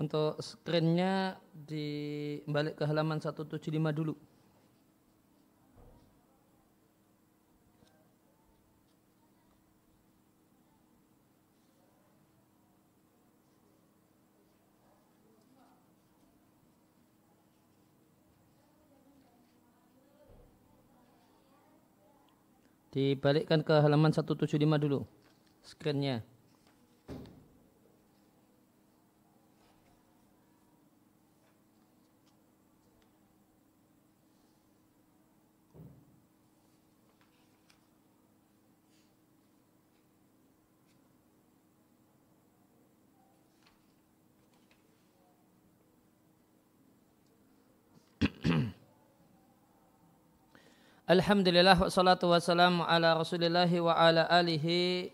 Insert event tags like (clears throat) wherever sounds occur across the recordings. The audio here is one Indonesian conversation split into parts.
Untuk screennya di balik ke halaman 175 dulu. Dibalikkan ke halaman 175 dulu. Screennya. Alhamdulillah wassalatu wassalamu ala rasulillahi wa ala alihi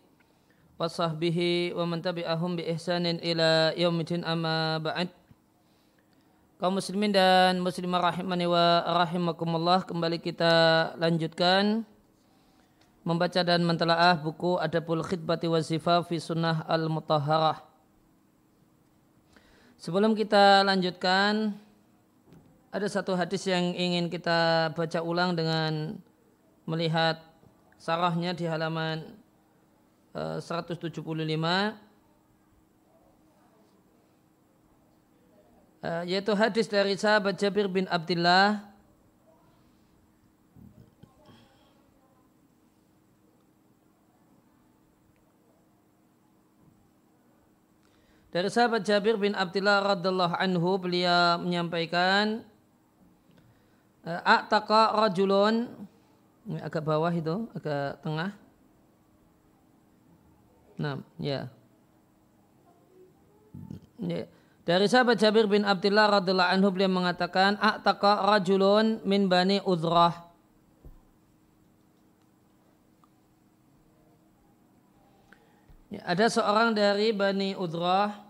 wa sahbihi wa man tabi'ahum bi ihsanin ila yaumidin amma ba'd. Kaum muslimin dan muslimah rahimani wa rahimakumullah kembali kita lanjutkan membaca dan mentelaah buku Adabul Khidbati wa fi Sunnah Al-Mutahharah. Sebelum kita lanjutkan ada satu hadis yang ingin kita baca ulang dengan melihat sarahnya di halaman 175 eh, eh, yaitu hadis dari sahabat Jabir bin Abdullah Dari sahabat Jabir bin Abdullah radhiallahu anhu beliau menyampaikan A'taqa rajulun agak bawah itu, agak tengah. Nah, ya. ya. Dari sahabat Jabir bin Abdullah radhiyallahu anhu beliau mengatakan a'taqa rajulun min bani Udrah. Ya, ada seorang dari Bani Udrah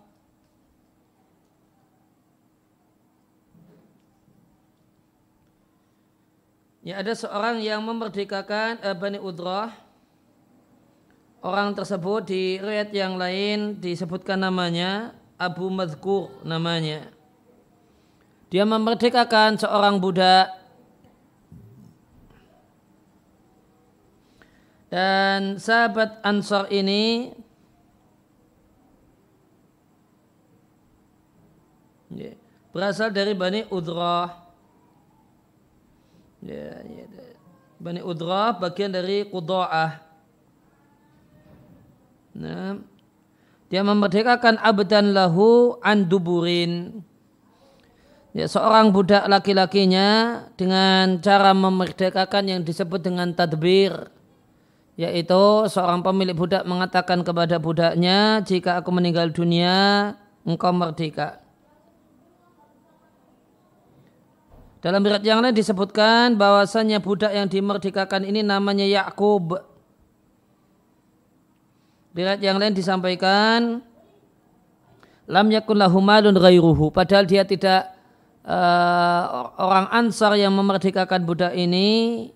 Ya ada seorang yang memerdekakan uh, Bani Udrah. Orang tersebut di riwayat yang lain disebutkan namanya Abu Madhkur namanya. Dia memerdekakan seorang budak dan sahabat Ansar ini berasal dari Bani Udrah. Ya, ya, Bani Udrah bagian dari Qudha'ah. Nah, dia memerdekakan abdan lahu an duburin. Ya, seorang budak laki-lakinya dengan cara memerdekakan yang disebut dengan tadbir. Yaitu seorang pemilik budak mengatakan kepada budaknya, jika aku meninggal dunia, engkau merdeka. Dalam riwayat yang lain disebutkan bahwasanya budak yang dimerdekakan ini namanya Yakub. Riwayat yang lain disampaikan lam yakun lahu malun ghairuhu padahal dia tidak uh, orang Ansar yang memerdekakan budak ini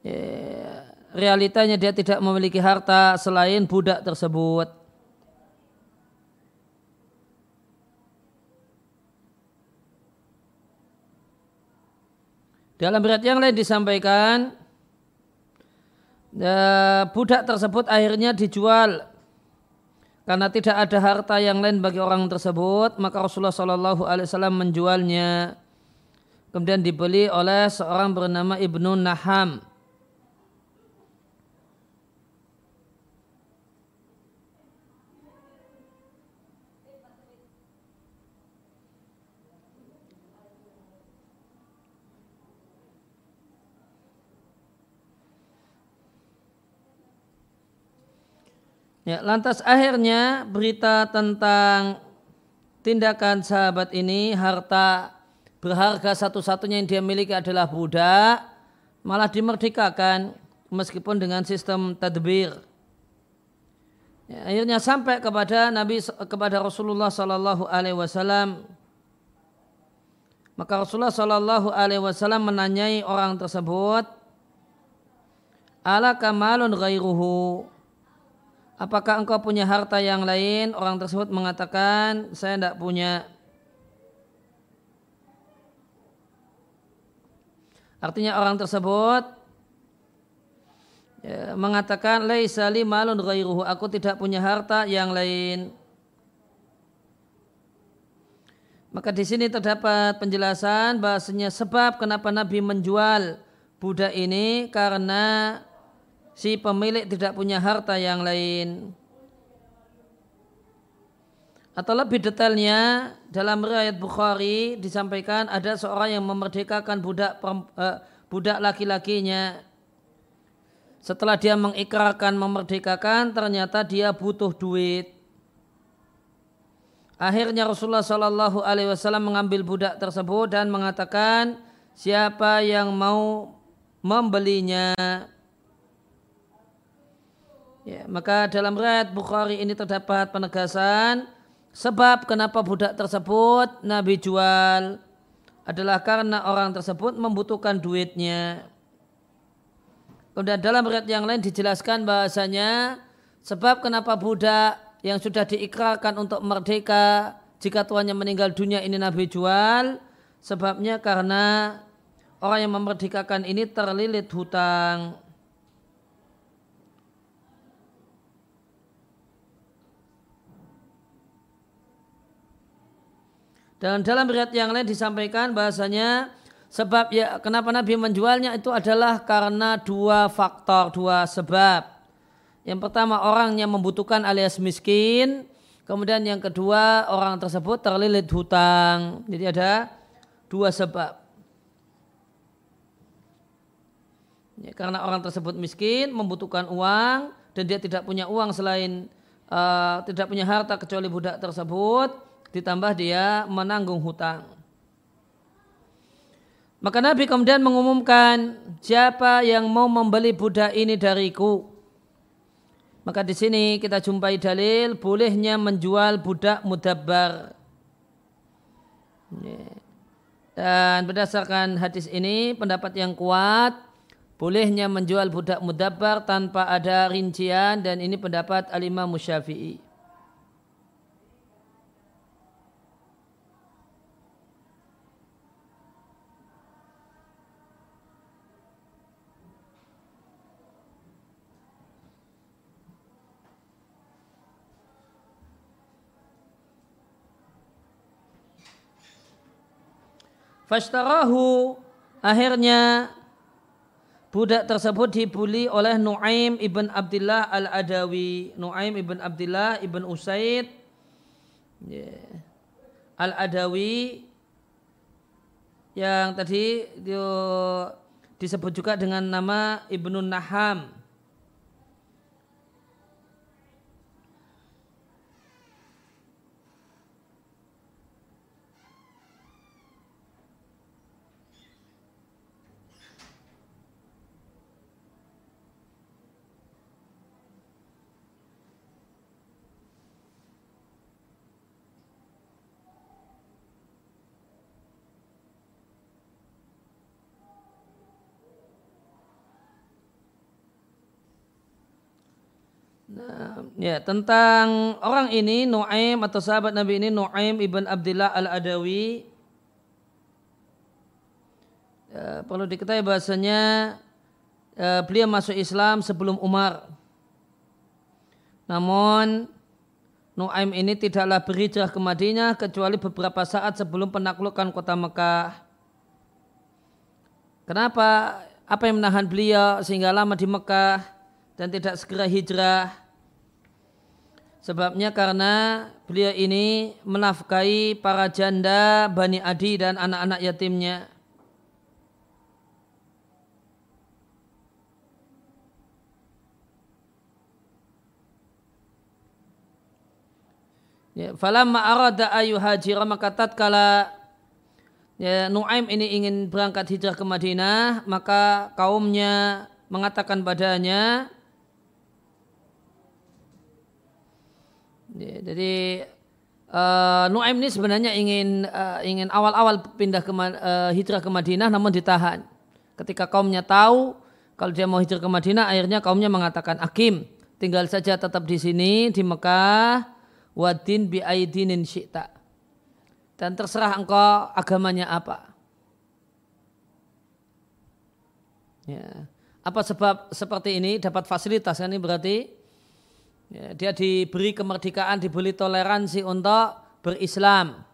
ya, realitanya dia tidak memiliki harta selain budak tersebut. Dalam berat yang lain disampaikan ya, budak tersebut akhirnya dijual. Karena tidak ada harta yang lain bagi orang tersebut maka Rasulullah Shallallahu Alaihi Wasallam menjualnya. Kemudian dibeli oleh seorang bernama Ibnu Naham Ya, lantas akhirnya berita tentang tindakan sahabat ini harta berharga satu-satunya yang dia miliki adalah budak malah dimerdekakan meskipun dengan sistem tadbir. Ya, akhirnya sampai kepada Nabi kepada Rasulullah Sallallahu Alaihi Wasallam. Maka Rasulullah Sallallahu Alaihi Wasallam menanyai orang tersebut, ala kamalun ghairuhu apakah engkau punya harta yang lain? Orang tersebut mengatakan, saya tidak punya. Artinya orang tersebut ya, mengatakan laisa malun aku tidak punya harta yang lain maka di sini terdapat penjelasan bahasanya sebab kenapa Nabi menjual budak ini karena si pemilik tidak punya harta yang lain atau lebih detailnya dalam riwayat Bukhari disampaikan ada seorang yang memerdekakan budak uh, budak laki-lakinya setelah dia mengikrarkan memerdekakan ternyata dia butuh duit. Akhirnya Rasulullah Shallallahu Alaihi Wasallam mengambil budak tersebut dan mengatakan siapa yang mau membelinya. Ya, maka dalam riwayat Bukhari ini terdapat penegasan sebab kenapa budak tersebut Nabi jual adalah karena orang tersebut membutuhkan duitnya. Kemudian dalam riwayat yang lain dijelaskan bahasanya sebab kenapa budak yang sudah diikrarkan untuk merdeka jika tuannya meninggal dunia ini Nabi jual sebabnya karena orang yang memerdekakan ini terlilit hutang. Dan dalam riwayat yang lain disampaikan bahasanya Sebab ya kenapa Nabi menjualnya itu adalah karena dua faktor, dua sebab. Yang pertama orang yang membutuhkan alias miskin. Kemudian yang kedua orang tersebut terlilit hutang. Jadi ada dua sebab. Ya, karena orang tersebut miskin, membutuhkan uang dan dia tidak punya uang selain uh, tidak punya harta kecuali budak tersebut, ditambah dia menanggung hutang. Maka Nabi kemudian mengumumkan siapa yang mau membeli budak ini dariku. Maka di sini kita jumpai dalil bolehnya menjual budak mudabbar. Dan berdasarkan hadis ini pendapat yang kuat bolehnya menjual budak mudabbar tanpa ada rincian dan ini pendapat alimah musyafi'i. Fashtarahu akhirnya budak tersebut dibuli oleh Nuaim ibn Abdullah al-Adawi. Nuaim ibn Abdullah ibn Usaid yeah. al-Adawi yang tadi disebut juga dengan nama Ibnu Naham. Ya, tentang orang ini Nuaim atau sahabat Nabi ini Nuaim ibn Abdullah al-Adawi ya, perlu diketahui bahasanya ya, beliau masuk Islam sebelum Umar. Namun Nuaim ini tidaklah berhijrah ke Madinah kecuali beberapa saat sebelum penaklukan kota Mekah. Kenapa? Apa yang menahan beliau sehingga lama di Mekah dan tidak segera hijrah? Sebabnya karena beliau ini menafkahi para janda Bani Adi dan anak-anak yatimnya. Ya, falamma arada ayu hajira maka tatkala ya, Nuaim ini ingin berangkat hijrah ke Madinah, maka kaumnya mengatakan padanya, Ya, jadi uh, Nuaim ini sebenarnya ingin uh, ingin awal-awal pindah ke uh, hijrah ke Madinah namun ditahan. Ketika kaumnya tahu kalau dia mau hijrah ke Madinah akhirnya kaumnya mengatakan Akim tinggal saja tetap di sini di Mekah wadin bi aidinin syi'ta. Dan terserah engkau agamanya apa. Ya. Apa sebab seperti ini dapat fasilitas kan ini berarti ya, dia diberi kemerdekaan, diberi toleransi untuk berislam.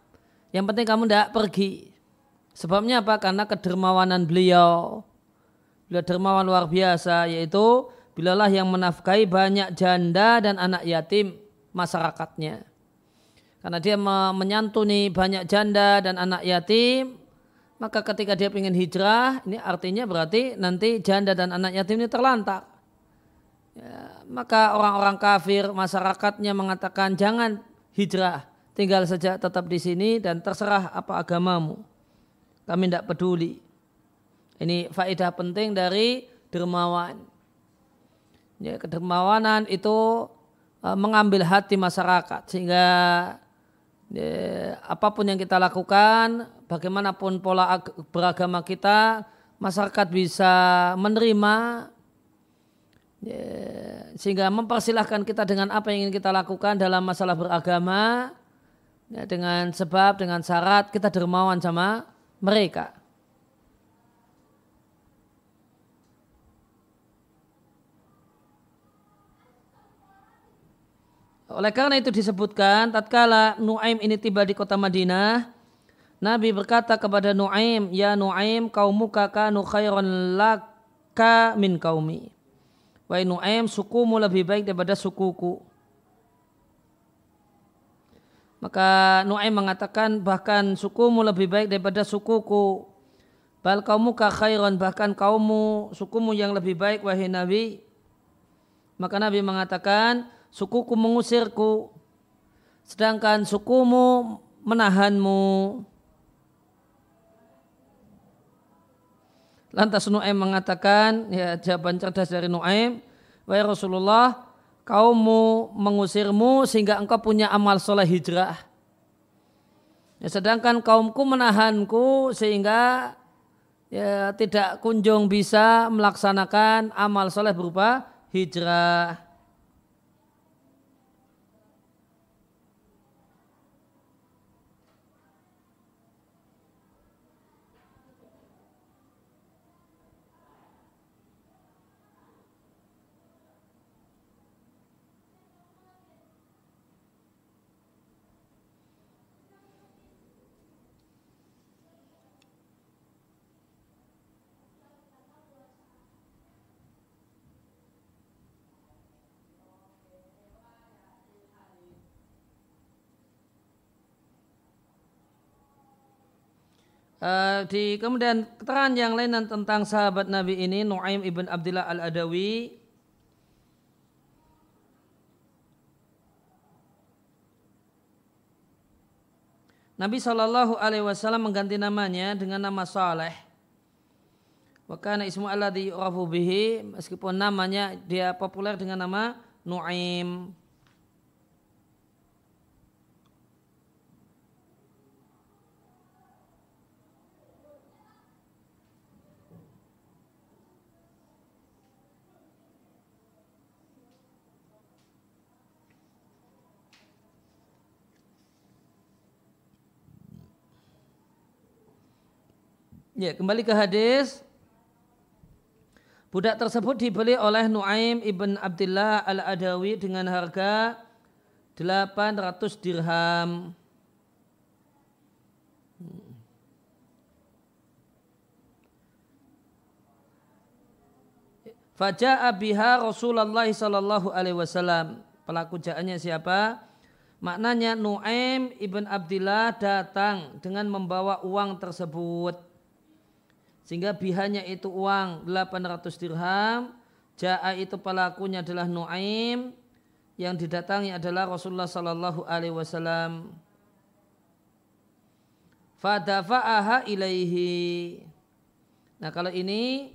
Yang penting kamu tidak pergi. Sebabnya apa? Karena kedermawanan beliau. Beliau dermawan luar biasa yaitu bilalah yang menafkahi banyak janda dan anak yatim masyarakatnya. Karena dia menyantuni banyak janda dan anak yatim, maka ketika dia ingin hijrah, ini artinya berarti nanti janda dan anak yatim ini terlantar. Ya, maka orang-orang kafir masyarakatnya mengatakan jangan hijrah, tinggal saja tetap di sini dan terserah apa agamamu. Kami tidak peduli. Ini faedah penting dari dermawan. Ya, kedermawanan itu uh, mengambil hati masyarakat sehingga ya, apa pun yang kita lakukan, bagaimanapun pola beragama kita, masyarakat bisa menerima sehingga mempersilahkan kita dengan apa yang ingin kita lakukan dalam masalah beragama ya, dengan sebab dengan syarat kita dermawan sama mereka. Oleh karena itu disebutkan tatkala Nuaim ini tiba di kota Madinah, Nabi berkata kepada Nuaim, "Ya Nuaim, kaumuka kanu khairan laka min kaumi." Wahai Nuaim, sukumu lebih baik daripada sukuku. Maka Nuaim mengatakan bahkan sukumu lebih baik daripada sukuku. Bal kaumuka khairan bahkan kaummu sukumu yang lebih baik wahai Nabi. Maka Nabi mengatakan, sukuku mengusirku, sedangkan sukumu menahanmu. Lantas Nuaim mengatakan, ya jawaban cerdas dari Nuaim, Wahai Rasulullah, kaummu mengusirmu sehingga engkau punya amal soleh hijrah. Ya, sedangkan kaumku menahanku sehingga ya, tidak kunjung bisa melaksanakan amal soleh berupa hijrah. Uh, di kemudian keterangan yang lain tentang sahabat Nabi ini Nuaim ibn Abdullah al Adawi Nabi Shallallahu Alaihi Wasallam mengganti namanya dengan nama Saleh. Wakana ismu di bihi meskipun namanya dia populer dengan nama Nuaim. Ya, kembali ke hadis. Budak tersebut dibeli oleh Nuaim ibn Abdullah al-Adawi dengan harga 800 dirham. Faja'a biha Rasulullah sallallahu alaihi wasallam. Pelaku jaannya siapa? Maknanya Nuaim ibn Abdullah datang dengan membawa uang tersebut. Sehingga bihanya itu uang 800 dirham. Ja'a itu pelakunya adalah Nuaim. Yang didatangi adalah Rasulullah Sallallahu Alaihi Wasallam. Fadafa'aha ilaihi. Nah kalau ini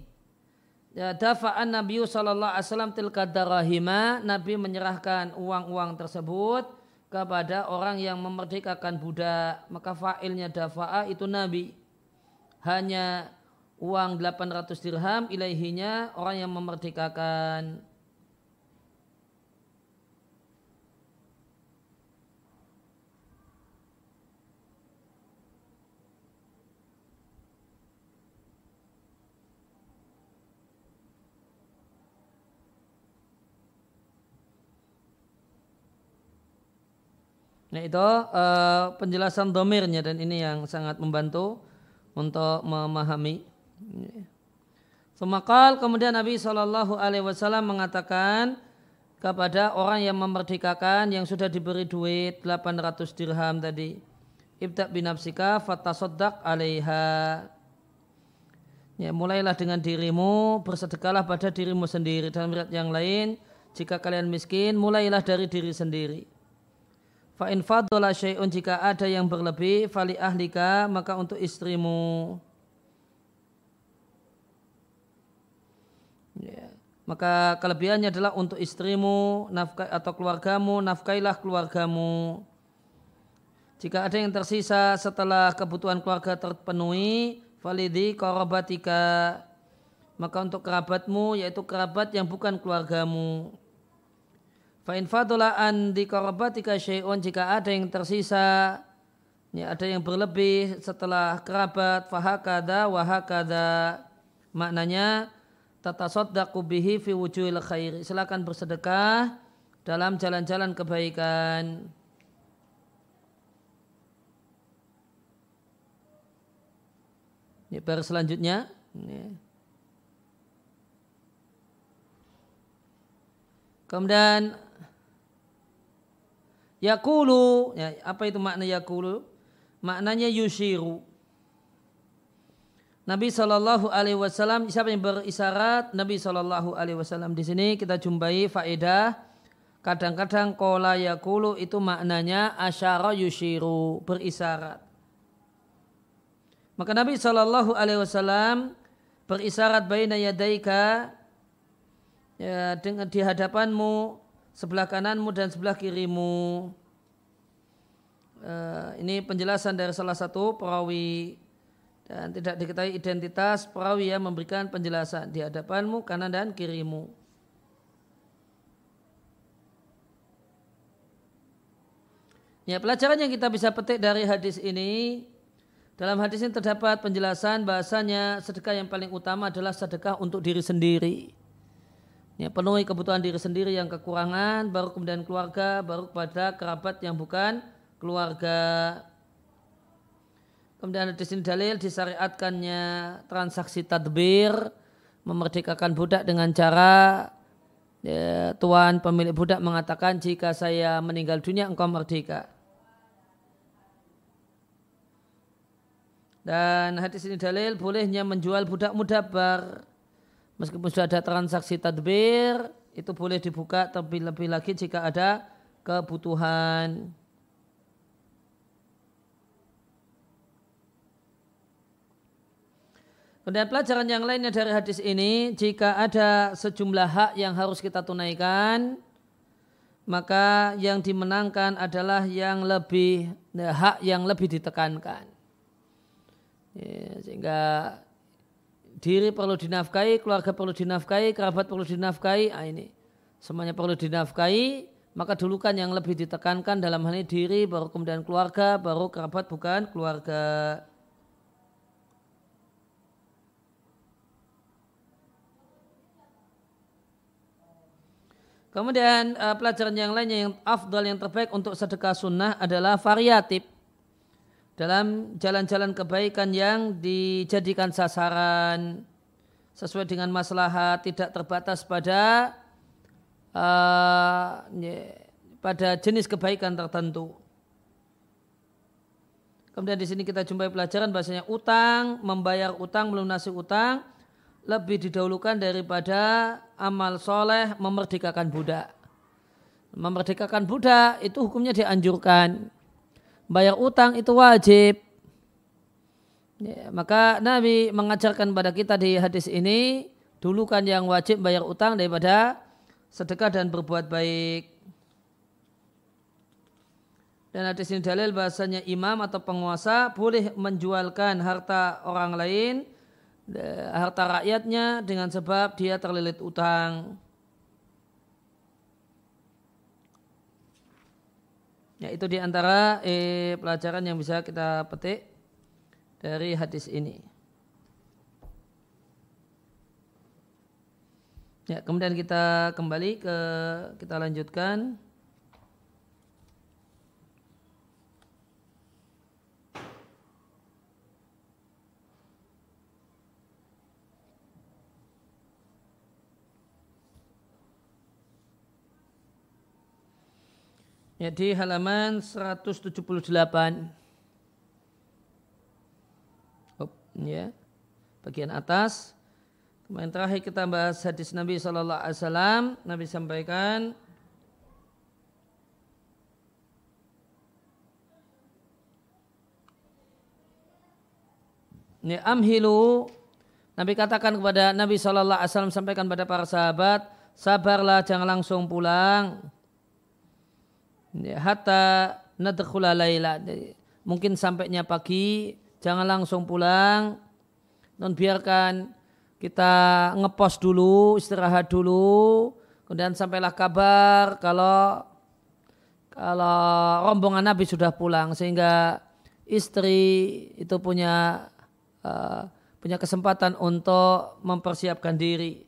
ya, dafa'an Nabi Sallallahu Alaihi Wasallam tilka darahima. Nabi menyerahkan uang-uang tersebut kepada orang yang memerdekakan budak. Maka fa'ilnya dafa'a itu Nabi. Hanya uang 800 dirham ilaihinya orang yang memerdekakan. Nah itu uh, penjelasan domirnya dan ini yang sangat membantu untuk memahami. Semakal kemudian Nabi Shallallahu Alaihi Wasallam mengatakan kepada orang yang memerdekakan yang sudah diberi duit 800 dirham tadi. Ibda binafsika fatasodak alaiha. Ya, mulailah dengan dirimu, bersedekahlah pada dirimu sendiri. Dalam riwayat yang lain, jika kalian miskin, mulailah dari diri sendiri. Fa in syai'un jika ada yang berlebih fali ahlika maka untuk istrimu. Ya. Maka kelebihannya adalah untuk istrimu nafkah atau keluargamu, nafkailah keluargamu. Jika ada yang tersisa setelah kebutuhan keluarga terpenuhi, falidi korobatika, maka untuk kerabatmu yaitu kerabat yang bukan keluargamu. Fa'in fadula an di korobatika syai'un jika ada yang tersisa ya ada yang berlebih setelah kerabat fahakada wahakada maknanya tata sodaku bihi fi wujuhil khairi silakan bersedekah dalam jalan-jalan kebaikan ini baru selanjutnya ini. kemudian Yakulu, ya, apa itu makna yakulu? Maknanya yushiru. Nabi Shallallahu Alaihi Wasallam siapa yang berisyarat? Nabi Shallallahu Alaihi Wasallam. Di sini kita jumpai faedah. Kadang-kadang kola yakulu itu maknanya asyara yushiru berisyarat. Maka Nabi Shallallahu Alaihi Wasallam berisyarat baina yadaika ya, dengan di hadapanmu sebelah kananmu dan sebelah kirimu. Uh, ini penjelasan dari salah satu perawi dan tidak diketahui identitas perawi yang memberikan penjelasan di hadapanmu, kanan dan kirimu. Ya, pelajaran yang kita bisa petik dari hadis ini dalam hadis ini terdapat penjelasan bahasanya sedekah yang paling utama adalah sedekah untuk diri sendiri. Ya, penuhi kebutuhan diri sendiri yang kekurangan, baru kemudian keluarga, baru kepada kerabat yang bukan keluarga. Kemudian di sini dalil disyariatkannya transaksi tadbir, memerdekakan budak dengan cara ya, tuan pemilik budak mengatakan jika saya meninggal dunia engkau merdeka. Dan hadis ini dalil bolehnya menjual budak mudabar meskipun sudah ada transaksi tadbir itu boleh dibuka tapi lebih lagi jika ada kebutuhan. Kemudian pelajaran yang lainnya dari hadis ini, jika ada sejumlah hak yang harus kita tunaikan, maka yang dimenangkan adalah yang lebih hak yang lebih ditekankan. Ya, sehingga diri perlu dinafkahi, keluarga perlu dinafkahi, kerabat perlu dinafkahi, ah ini semuanya perlu dinafkahi, maka dulu kan yang lebih ditekankan dalam hal ini diri, baru kemudian keluarga, baru kerabat bukan keluarga. Kemudian uh, pelajaran yang lainnya yang afdal yang terbaik untuk sedekah sunnah adalah variatif dalam jalan-jalan kebaikan yang dijadikan sasaran sesuai dengan masalah tidak terbatas pada uh, pada jenis kebaikan tertentu. Kemudian di sini kita jumpai pelajaran bahasanya utang, membayar utang, melunasi utang lebih didahulukan daripada amal soleh memerdekakan budak. Memerdekakan budak itu hukumnya dianjurkan bayar utang itu wajib. Ya, maka Nabi mengajarkan pada kita di hadis ini dulu kan yang wajib bayar utang daripada sedekah dan berbuat baik. Dan hadis ini dalil bahasanya imam atau penguasa boleh menjualkan harta orang lain, harta rakyatnya dengan sebab dia terlilit utang. Ya, itu di antara eh, pelajaran yang bisa kita petik dari hadis ini. Ya, kemudian kita kembali ke kita lanjutkan. Ya, di halaman 178. Oh, ya. Bagian atas. Kemarin terakhir kita bahas hadis Nabi Shallallahu Alaihi Wasallam. Nabi sampaikan, Ini amhilu Nabi katakan kepada Nabi Shallallahu Alaihi sampaikan pada para sahabat, sabarlah jangan langsung pulang hatta nadkhula laila. Mungkin sampainya pagi jangan langsung pulang. Non biarkan kita ngepos dulu istirahat dulu kemudian sampailah kabar kalau kalau rombongan Nabi sudah pulang sehingga istri itu punya uh, punya kesempatan untuk mempersiapkan diri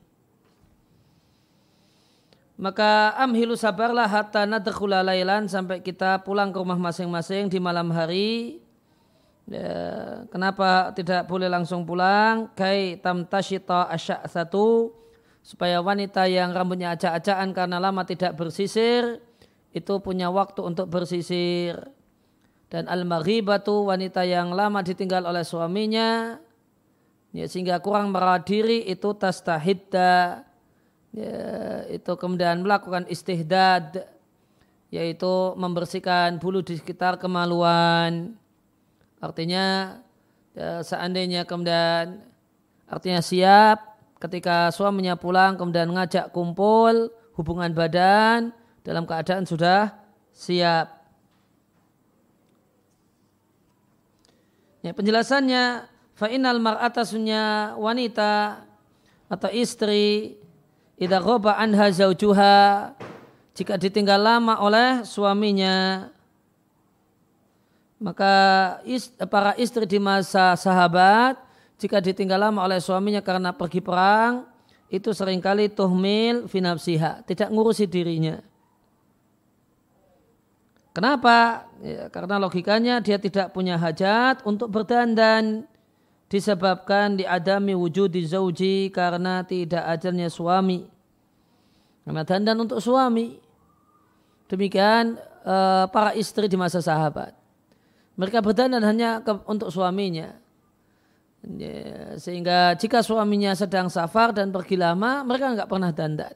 maka amhilu sabarlah hatta nadkhula lailan sampai kita pulang ke rumah masing-masing di malam hari. Ya, kenapa tidak boleh langsung pulang? Kai tamtashita asyak satu supaya wanita yang rambutnya acak-acakan karena lama tidak bersisir itu punya waktu untuk bersisir. Dan al-maghibatu wanita yang lama ditinggal oleh suaminya ya, sehingga kurang merawat diri itu tastahidda ya, itu kemudian melakukan istihdad yaitu membersihkan bulu di sekitar kemaluan. Artinya ya, seandainya kemudian artinya siap ketika suaminya pulang kemudian ngajak kumpul hubungan badan dalam keadaan sudah siap. Ya, penjelasannya fa'inal mar'ata wanita atau istri Idza ghaba anha zaujuha jika ditinggal lama oleh suaminya maka para istri di masa sahabat jika ditinggal lama oleh suaminya karena pergi perang itu sering kali tuhmil finapsiha tidak ngurusi dirinya. Kenapa? Ya, karena logikanya dia tidak punya hajat untuk berdandan disebabkan diadami wujud di zauji karena tidak ajarnya suami. Karena dandan untuk suami. Demikian uh, para istri di masa sahabat. Mereka berdandan hanya ke, untuk suaminya. Ya, sehingga jika suaminya sedang safar dan pergi lama, mereka nggak pernah dandan.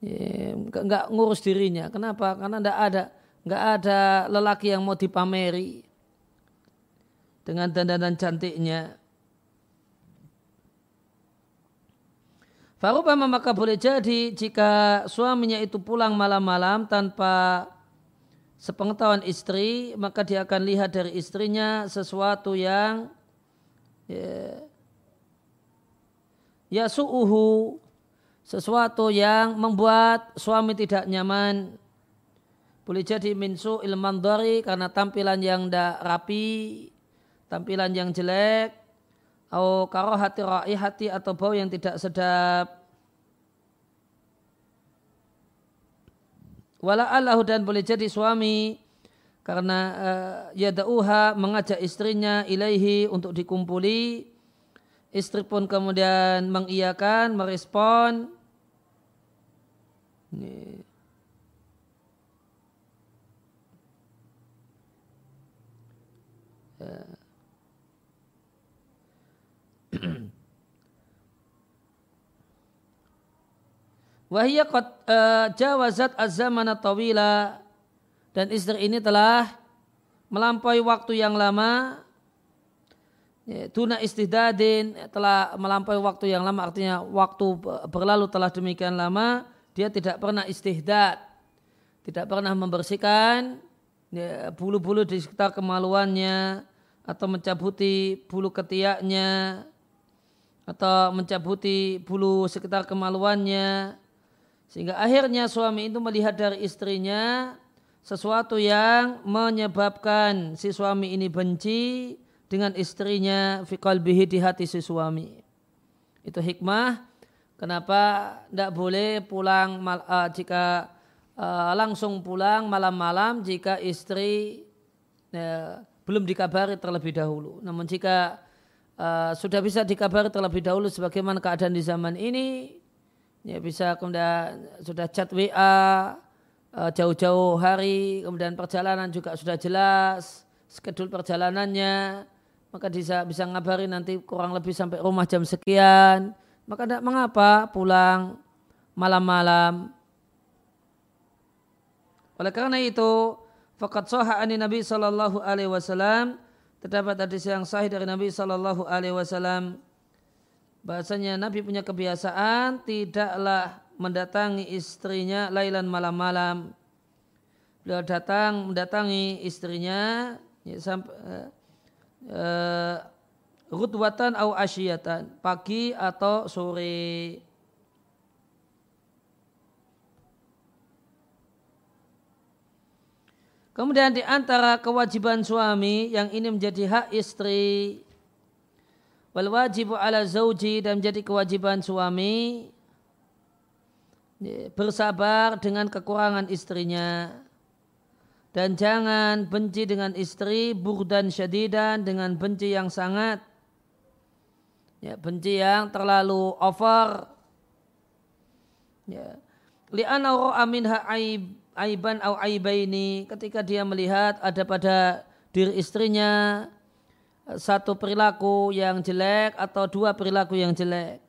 Ya, nggak ngurus dirinya. Kenapa? Karena nggak ada nggak ada lelaki yang mau dipameri dengan dandanan cantiknya. Farubama maka boleh jadi jika suaminya itu pulang malam-malam tanpa sepengetahuan istri, maka dia akan lihat dari istrinya sesuatu yang ya, ya suuhu, sesuatu yang membuat suami tidak nyaman. Boleh jadi minsu ilmandari karena tampilan yang tidak rapi, tampilan yang jelek, atau karohati hati atau bau yang tidak sedap. Wala allahu dan boleh jadi suami karena uh, yada'uha mengajak istrinya ilaihi untuk dikumpuli. Istri pun kemudian mengiyakan, merespon. Ini. Wahia qad uh, jawazat az-zamana tawila. Dan istri ini telah melampaui waktu yang lama. Ya, tuna istihdadin telah melampaui waktu yang lama. Artinya waktu berlalu telah demikian lama dia tidak pernah istihdad. Tidak pernah membersihkan ya, bulu-bulu di sekitar kemaluannya atau mencabuti bulu ketiaknya atau mencabuti bulu sekitar kemaluannya sehingga akhirnya suami itu melihat dari istrinya sesuatu yang menyebabkan si suami ini benci dengan istrinya fi qalbihi di hati si suami. Itu hikmah kenapa tidak boleh pulang uh, jika uh, langsung pulang malam-malam jika istri uh, belum dikabari terlebih dahulu. Namun jika uh, sudah bisa dikabari terlebih dahulu sebagaimana keadaan di zaman ini ya bisa kemudian sudah chat WA uh, jauh-jauh hari, kemudian perjalanan juga sudah jelas, skedul perjalanannya, maka bisa bisa ngabari nanti kurang lebih sampai rumah jam sekian, maka tidak mengapa pulang malam-malam. Oleh karena itu, fakat soha ani Nabi Sallallahu Alaihi Wasallam. Terdapat hadis yang sahih dari Nabi Sallallahu Alaihi Wasallam bahasanya Nabi punya kebiasaan tidaklah mendatangi istrinya lailan malam-malam. Beliau datang mendatangi istrinya ya, sampai uh, uh, rutwatan atau asyiyatan pagi atau sore. Kemudian di antara kewajiban suami yang ini menjadi hak istri wal wajibu ala zauji dan menjadi kewajiban suami bersabar dengan kekurangan istrinya. Dan jangan benci dengan istri burdan syadidan dengan benci yang sangat ya benci yang terlalu over. Ya. Li'anna ra'a minha aib aiban au aibaini. Ketika dia melihat ada pada diri istrinya satu perilaku yang jelek atau dua perilaku yang jelek.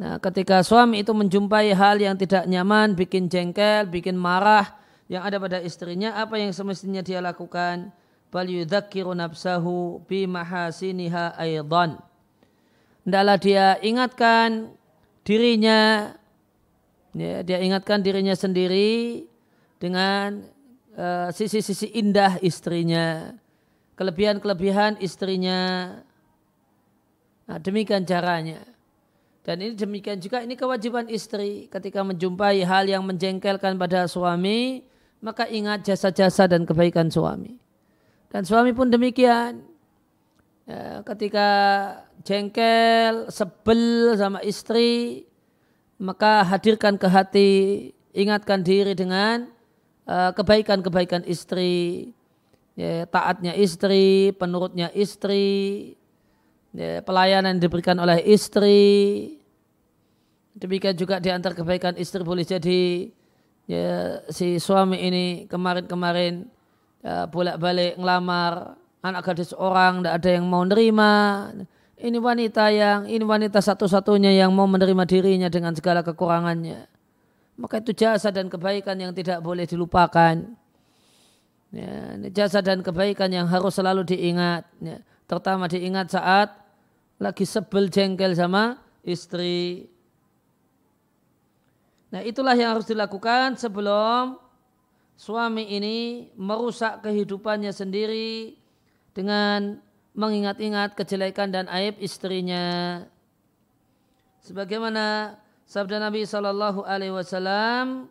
Nah, ketika suami itu menjumpai hal yang tidak nyaman, bikin jengkel, bikin marah yang ada pada istrinya, apa yang semestinya dia lakukan? Bal yudzakiru nafsahu bi mahasiniha aidan. Dia ingatkan dirinya Ya, dia ingatkan dirinya sendiri dengan eh, sisi-sisi uh, indah istrinya, kelebihan-kelebihan istrinya. Nah, demikian caranya. Dan ini demikian juga ini kewajiban istri ketika menjumpai hal yang menjengkelkan pada suami, maka ingat jasa-jasa dan kebaikan suami. Dan suami pun demikian. Ya, ketika jengkel, sebel sama istri, maka hadirkan ke hati, ingatkan diri dengan uh, kebaikan-kebaikan istri, ya, taatnya istri, penurutnya istri, ya, pelayanan yang diberikan oleh istri. Demikian juga di antara kebaikan istri boleh jadi ya, si suami ini kemarin-kemarin ya, bolak-balik ngelamar anak gadis orang, tidak ada yang mau nerima ini wanita yang ini wanita satu-satunya yang mau menerima dirinya dengan segala kekurangannya. Maka itu jasa dan kebaikan yang tidak boleh dilupakan. Ya, ini jasa dan kebaikan yang harus selalu diingat. Ya, terutama diingat saat lagi sebel jengkel sama istri. Nah itulah yang harus dilakukan sebelum suami ini merusak kehidupannya sendiri dengan mengingat-ingat kejelekan dan aib istrinya. Sebagaimana sabda Nabi Wasallam,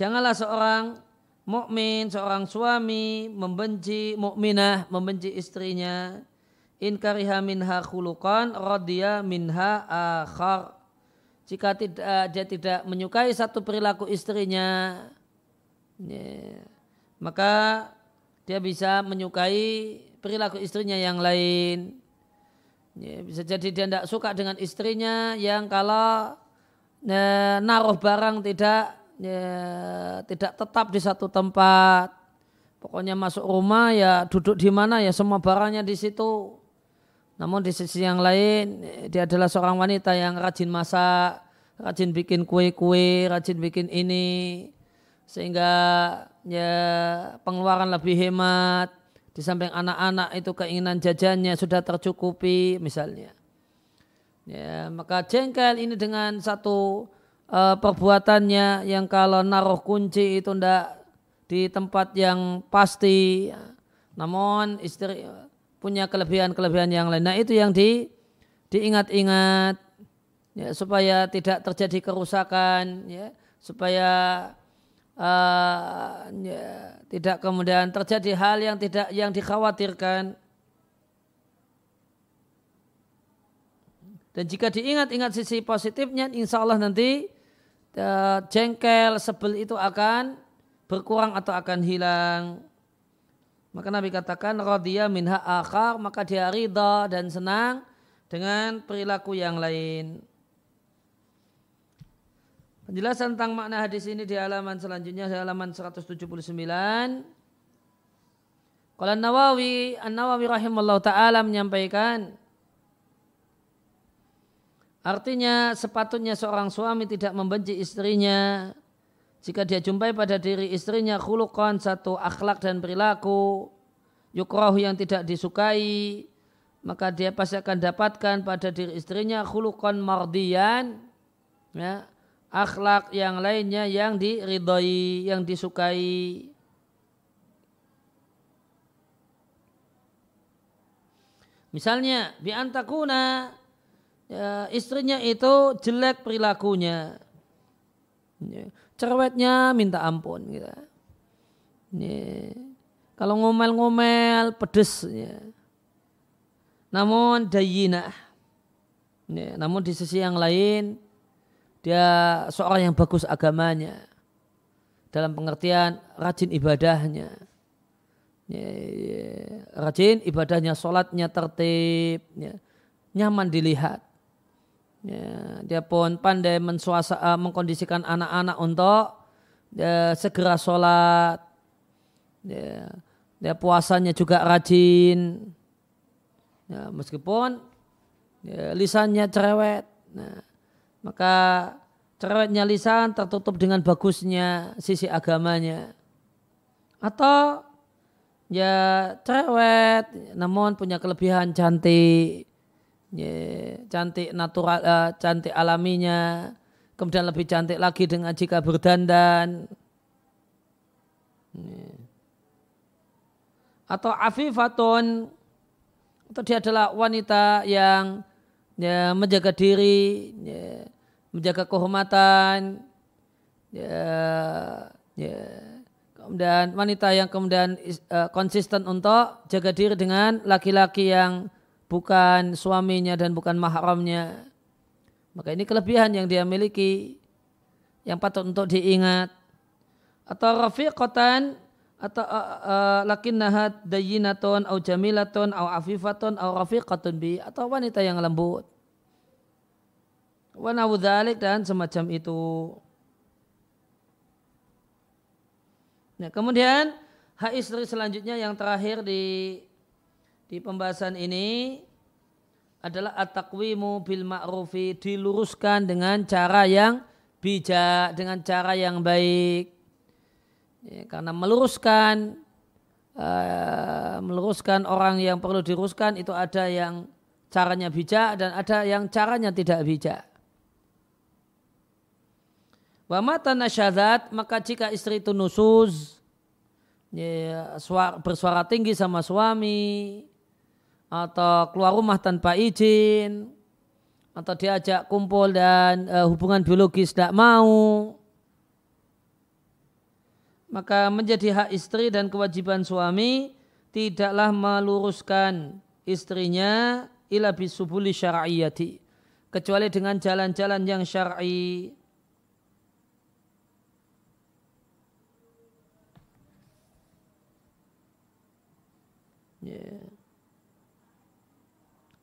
janganlah seorang mukmin, seorang suami membenci mukminah, membenci istrinya. In kariha minha khuluqan radhiya minha akhar. Jika tidak dia tidak menyukai satu perilaku istrinya, ya, maka dia bisa menyukai perilaku istrinya yang lain. Ya, bisa jadi dia tidak suka dengan istrinya yang kalau ya, naruh barang tidak ya, tidak tetap di satu tempat. Pokoknya masuk rumah ya duduk di mana ya semua barangnya di situ. Namun di sisi yang lain dia adalah seorang wanita yang rajin masak, rajin bikin kue-kue, rajin bikin ini sehingga ya pengeluaran lebih hemat di samping anak-anak itu keinginan jajannya sudah tercukupi misalnya ya maka jengkel ini dengan satu uh, perbuatannya yang kalau naruh kunci itu ndak di tempat yang pasti. Namun istri punya kelebihan-kelebihan yang lain. Nah itu yang di diingat-ingat ya supaya tidak terjadi kerusakan ya supaya uh, ya, tidak kemudian terjadi hal yang tidak yang dikhawatirkan. Dan jika diingat-ingat sisi positifnya insya Allah nanti jengkel sebel itu akan berkurang atau akan hilang maka Nabi katakan radhiya minha akhar maka dia ridha dan senang dengan perilaku yang lain. Penjelasan tentang makna hadis ini di halaman selanjutnya di halaman 179. Kalau Nawawi, An Nawawi rahimahullah taala menyampaikan artinya sepatutnya seorang suami tidak membenci istrinya. Jika dia jumpai pada diri istrinya khuluqan satu akhlak dan perilaku yukroh yang tidak disukai maka dia pasti akan dapatkan pada diri istrinya khuluqan mardian ya, akhlak yang lainnya yang diridhoi yang disukai. Misalnya bi antakuna ya, istrinya itu jelek perilakunya. Ya, cerewetnya minta ampun gitu. Ya, kalau ngomel-ngomel pedes ya. Namun dayinah. Ya, namun di sisi yang lain dia seorang yang bagus agamanya. Dalam pengertian rajin ibadahnya ya, ya, rajin ibadahnya, sholatnya tertib, ya, nyaman dilihat. Ya, dia pun pandai mensuasa, uh, mengkondisikan anak-anak untuk ya, segera sholat. Ya, dia puasanya juga rajin. Ya, meskipun ya, lisannya cerewet. Nah, maka cerewetnya lisan tertutup dengan bagusnya sisi agamanya. Atau ya cerewet namun punya kelebihan cantik ya, cantik natural uh, cantik alaminya kemudian lebih cantik lagi dengan jika berdandan ya. atau afifatun atau dia adalah wanita yang ya, menjaga diri ya, menjaga kehormatan ya, ya dan wanita yang kemudian uh, konsisten untuk jaga diri dengan laki-laki yang bukan suaminya dan bukan mahramnya. Maka ini kelebihan yang dia miliki yang patut untuk diingat. Atau rafiqatan atau uh, uh, lakinnaha dayyinatun au jamilatun au afifatun au rafiqatun bi atau wanita yang lembut. Wa dan semacam itu. Nah, kemudian hak istri selanjutnya yang terakhir di di pembahasan ini adalah at-taqwimu bil ma'rufi diluruskan dengan cara yang bijak, dengan cara yang baik. Ya, karena meluruskan uh, meluruskan orang yang perlu diruskan itu ada yang caranya bijak dan ada yang caranya tidak bijak. Wa mata nasyadat maka jika istri itu nusus ya, suara, bersuara tinggi sama suami atau keluar rumah tanpa izin. Atau diajak kumpul dan uh, hubungan biologis tidak mau. Maka menjadi hak istri dan kewajiban suami tidaklah meluruskan istrinya ila bisubuli syar'iyati kecuali dengan jalan-jalan yang syar'i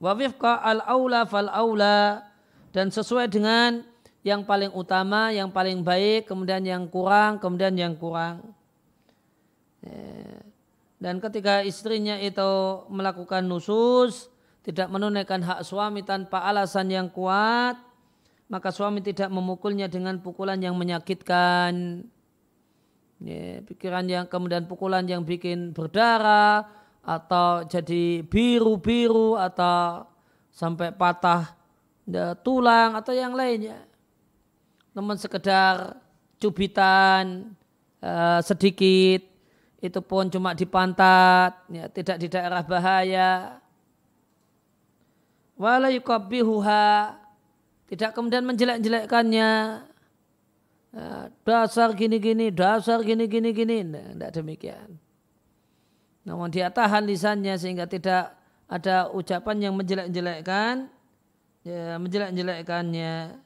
Wafifqa al-aula fal-aula dan sesuai dengan yang paling utama, yang paling baik, kemudian yang kurang, kemudian yang kurang. Yeah. Dan ketika istrinya itu melakukan nusus, tidak menunaikan hak suami tanpa alasan yang kuat, maka suami tidak memukulnya dengan pukulan yang menyakitkan. Ya, pikiran yang kemudian pukulan yang bikin berdarah, atau jadi biru-biru atau sampai patah ya, tulang atau yang lainnya. Namun sekedar cubitan uh, sedikit itu pun cuma di pantat, ya, tidak di daerah bahaya. Wala tidak kemudian menjelek-jelekkannya. Ya, dasar gini-gini, dasar gini-gini gini, tidak demikian. Namun dia tahan lisannya sehingga tidak ada ucapan yang menjelek-jelekkan, ya, menjelek-jelekkannya,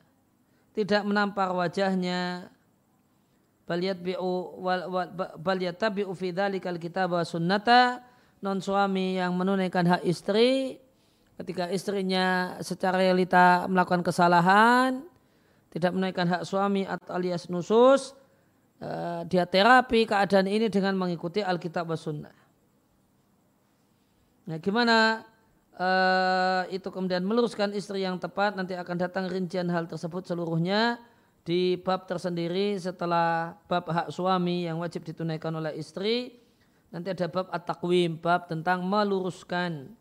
tidak menampar wajahnya, baliyat bi'u baliyat tabi'u fi dzalikal kitab sunnata non suami yang menunaikan hak istri ketika istrinya secara realita melakukan kesalahan tidak menunaikan hak suami atau alias nusus, uh, dia terapi keadaan ini dengan mengikuti Alkitab wa Sunnah. Nah, gimana uh, itu kemudian meluruskan istri yang tepat nanti akan datang rincian hal tersebut seluruhnya di bab tersendiri setelah bab hak suami yang wajib ditunaikan oleh istri. Nanti ada bab at-taqwim bab tentang meluruskan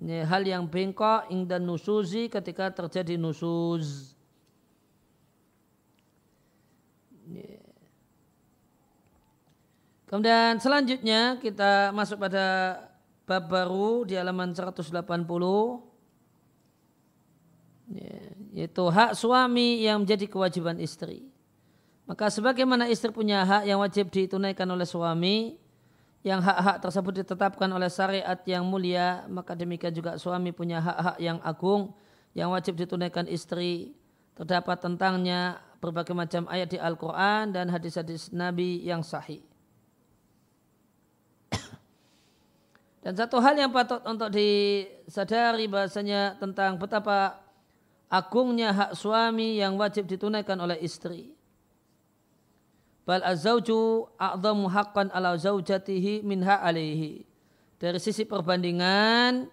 ini hal yang bengkok dan nusuzi ketika terjadi nusuz. Kemudian selanjutnya kita masuk pada bab baru di halaman 180 ya, yaitu hak suami yang menjadi kewajiban istri. Maka sebagaimana istri punya hak yang wajib ditunaikan oleh suami, yang hak-hak tersebut ditetapkan oleh syariat yang mulia, maka demikian juga suami punya hak-hak yang agung yang wajib ditunaikan istri. Terdapat tentangnya berbagai macam ayat di Al-Quran dan hadis-hadis Nabi yang sahih. Dan satu hal yang patut untuk disadari bahasanya tentang betapa agungnya hak suami yang wajib ditunaikan oleh istri. Bal azauju a'zamu haqqan ala zaujatihi min alaihi. Dari sisi perbandingan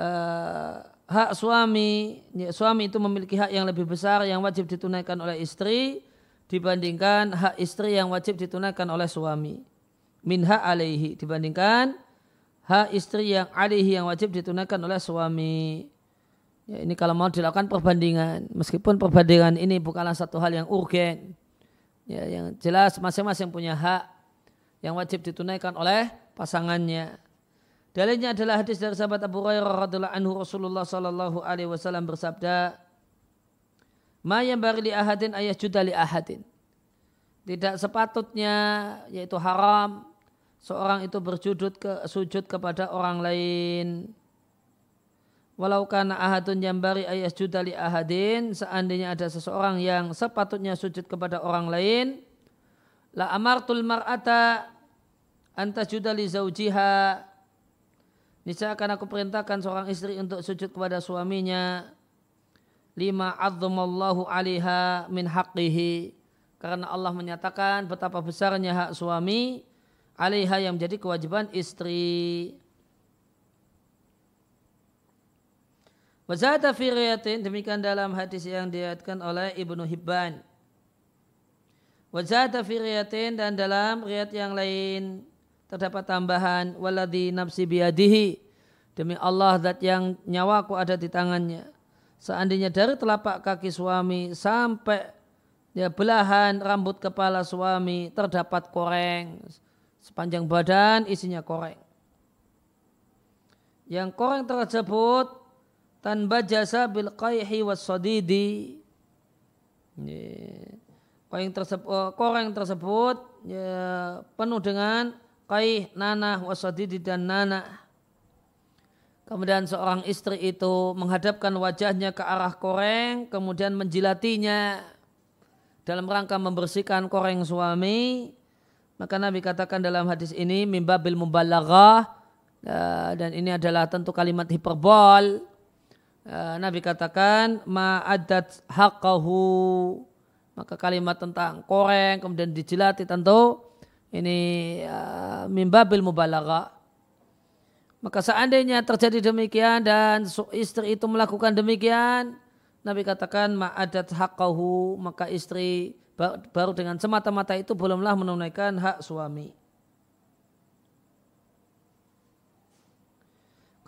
uh, hak suami, ya, suami itu memiliki hak yang lebih besar yang wajib ditunaikan oleh istri dibandingkan hak istri yang wajib ditunaikan oleh suami. Minha alaihi dibandingkan hak istri yang alihi yang wajib ditunaikan oleh suami. Ya, ini kalau mau dilakukan perbandingan, meskipun perbandingan ini bukanlah satu hal yang urgen, ya, yang jelas masing-masing punya hak yang wajib ditunaikan oleh pasangannya. Dalilnya adalah hadis dari sahabat Abu Hurairah radhiallahu anhu Rasulullah sallallahu alaihi wasallam bersabda, "Ma yang li ahadin ayah juda li ahadin." Tidak sepatutnya yaitu haram seorang itu bersujud ke sujud kepada orang lain. Walau karena ahadun bari ayas judali ahadin seandainya ada seseorang yang sepatutnya sujud kepada orang lain la amartul mar'ata anta judali zaujiha niscaya akan aku perintahkan seorang istri untuk sujud kepada suaminya. Lima azzamallahu alaiha min haqqihi. Karena Allah menyatakan betapa besarnya hak suami alaiha yang menjadi kewajiban istri. Wazata fi demikian dalam hadis yang diriatkan oleh Ibnu Hibban. Wazata fi dan dalam riat yang lain terdapat tambahan waladhi nafsi biadihi demi Allah zat yang nyawaku ada di tangannya. Seandainya dari telapak kaki suami sampai ya belahan rambut kepala suami terdapat koreng Sepanjang badan isinya koreng. Yang koreng tersebut tanpa jasa bil qayhi was sadidi. Koreng tersebut, koreng tersebut ya, penuh dengan kaih, nanah, wasadidi dan nanah. Kemudian seorang istri itu menghadapkan wajahnya ke arah koreng, kemudian menjilatinya dalam rangka membersihkan koreng suami. Maka Nabi katakan dalam hadis ini mimbabil mubalaghah uh, dan ini adalah tentu kalimat hiperbol. Uh, Nabi katakan ma'adat haqqahu maka kalimat tentang koreng kemudian dijilati tentu ini uh, mimbabil mubalaghah. Maka seandainya terjadi demikian dan istri itu melakukan demikian, Nabi katakan ma'adat haqqahu maka istri baru dengan semata-mata itu belumlah menunaikan hak suami.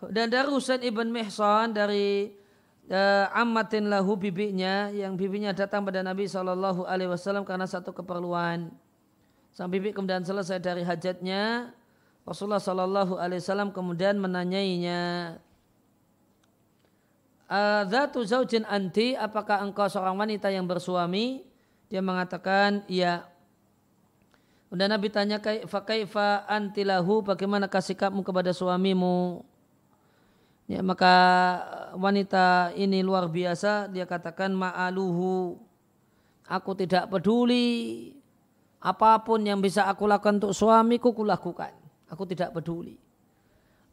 Dan dari Husain ibn Mihsan dari uh, ammatin lahu bibinya yang bibinya datang pada Nabi Shallallahu Alaihi Wasallam karena satu keperluan. Sang bibi kemudian selesai dari hajatnya, Rasulullah Shallallahu Alaihi Wasallam kemudian menanyainya, Zatu zaujin anti, apakah engkau seorang wanita yang bersuami? Dia mengatakan, iya. Kemudian Nabi tanya, kaifa antilahu, bagaimana kasih kamu kepada suamimu? Ya, maka wanita ini luar biasa, dia katakan ma'aluhu. Aku tidak peduli apa pun yang bisa aku lakukan untuk suamiku, kulakukan. Aku tidak peduli.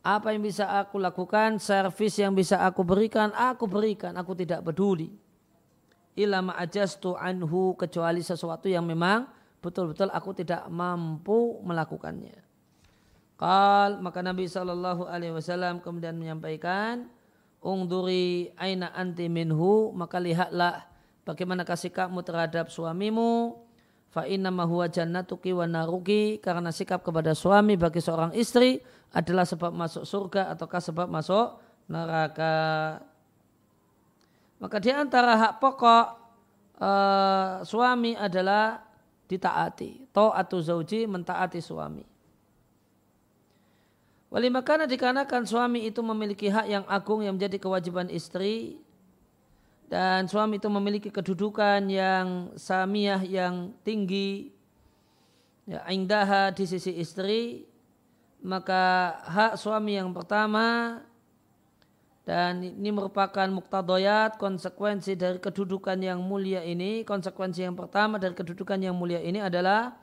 Apa yang bisa aku lakukan, servis yang bisa aku berikan, aku berikan. Aku tidak peduli. Ilama ajastu anhu kecuali sesuatu yang memang betul-betul aku tidak mampu melakukannya. Kal maka Nabi Shallallahu Alaihi Wasallam kemudian menyampaikan, ungduri aina anti minhu maka lihatlah bagaimana kasih kamu terhadap suamimu fa inna ma huwa jannatuki wa naruki karena sikap kepada suami bagi seorang istri adalah sebab masuk surga ataukah sebab masuk neraka. Maka di antara hak pokok uh, suami adalah ditaati. Ta'atu zauji mentaati suami. Wali makana dikarenakan suami itu memiliki hak yang agung yang menjadi kewajiban istri dan suami itu memiliki kedudukan yang samiyah yang tinggi ya indaha di sisi istri maka hak suami yang pertama dan ini merupakan muktadoyat konsekuensi dari kedudukan yang mulia ini. Konsekuensi yang pertama dari kedudukan yang mulia ini adalah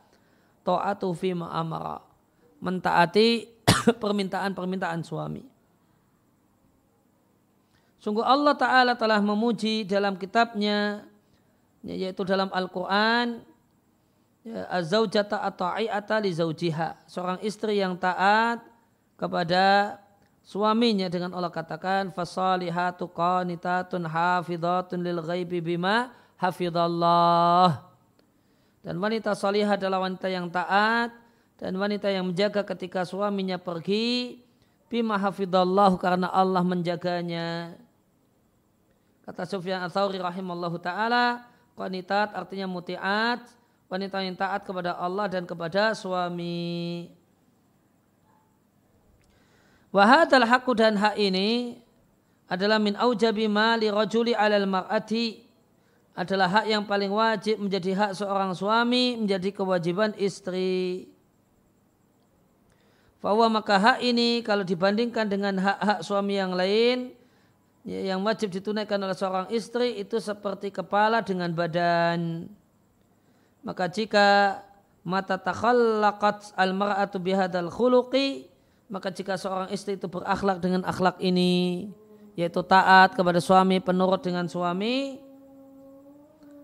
ta'atu fi ma'amara mentaati (coughs) permintaan-permintaan suami. Sungguh Allah Ta'ala telah memuji dalam kitabnya yaitu dalam Al-Quran ya, az-zawjata at-ta'i'ata li seorang istri yang taat kepada suaminya dengan Allah katakan fasalihatu qanitatun hafidhatun lil ghaibi bima hafidhallah dan wanita salihah adalah wanita yang taat dan wanita yang menjaga ketika suaminya pergi bima hafidhallah karena Allah menjaganya. Kata Sufyan Ats-Tsauri rahimallahu taala qanitat artinya mutiat wanita yang taat kepada Allah dan kepada suami Wahadal hakku dan hak ini adalah min aujabi ma li rajuli alal mar'ati adalah hak yang paling wajib menjadi hak seorang suami menjadi kewajiban istri. Bahwa maka hak ini kalau dibandingkan dengan hak-hak suami yang lain ya, yang wajib ditunaikan oleh seorang istri itu seperti kepala dengan badan. Maka jika mata takhallaqat al-mar'atu bihadal khuluqi maka jika seorang istri itu berakhlak dengan akhlak ini yaitu taat kepada suami penurut dengan suami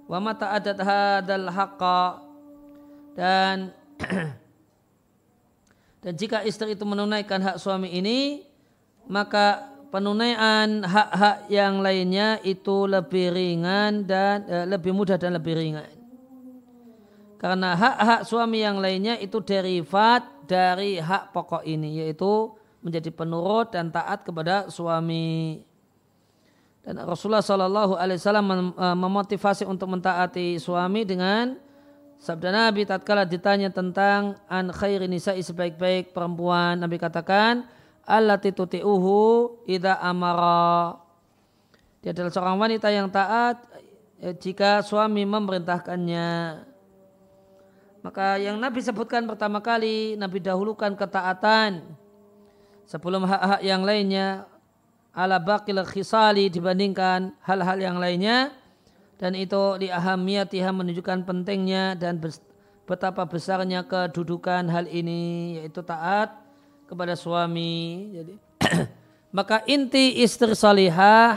wa mata hadal haqqa dan (clears throat) dan jika istri itu menunaikan hak suami ini maka penunaian hak-hak yang lainnya itu lebih ringan dan eh, lebih mudah dan lebih ringan. Karena hak-hak suami yang lainnya itu derivat dari hak pokok ini yaitu menjadi penurut dan taat kepada suami. Dan Rasulullah Shallallahu Alaihi Wasallam e, memotivasi untuk mentaati suami dengan sabda Nabi tatkala ditanya tentang an khairi nisa'i sebaik-baik perempuan Nabi katakan allati tuti'uhu idza amara dia adalah seorang wanita yang taat e, jika suami memerintahkannya maka yang Nabi sebutkan pertama kali, Nabi dahulukan ketaatan sebelum hak-hak yang lainnya ala baqil khisali dibandingkan hal-hal yang lainnya dan itu di ahamiyatiha menunjukkan pentingnya dan betapa besarnya kedudukan hal ini yaitu taat kepada suami. Jadi (clears throat) maka inti istri salihah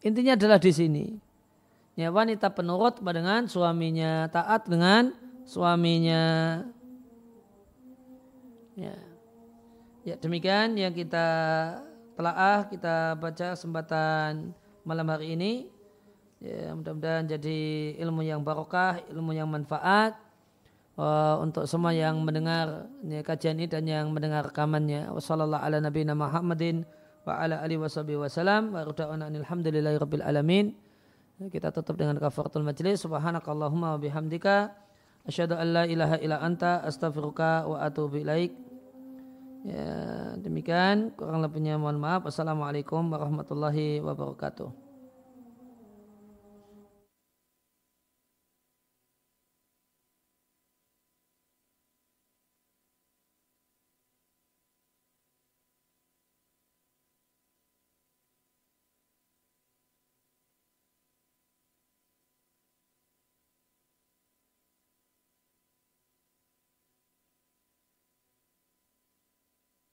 intinya adalah di sini. Ya wanita penurut dengan suaminya, taat dengan suaminya. Ya. Ya, demikian yang kita telaah, kita baca kesempatan malam hari ini. Ya, mudah-mudahan jadi ilmu yang barokah, ilmu yang manfaat uh, untuk semua yang mendengar ya, kajian ini dan yang mendengar rekamannya. Wassalamualaikum ala nabiyina Muhammadin wa ala alihi wasallam wa alhamdulillahi rabbil alamin. Kita tutup dengan kafaratul majlis. Subhanakallahumma wa bihamdika Asyhadu an la ilaha illa anta astaghfiruka wa atubu ilaik. Ya, demikian kurang lebihnya mohon maaf. Assalamualaikum warahmatullahi wabarakatuh.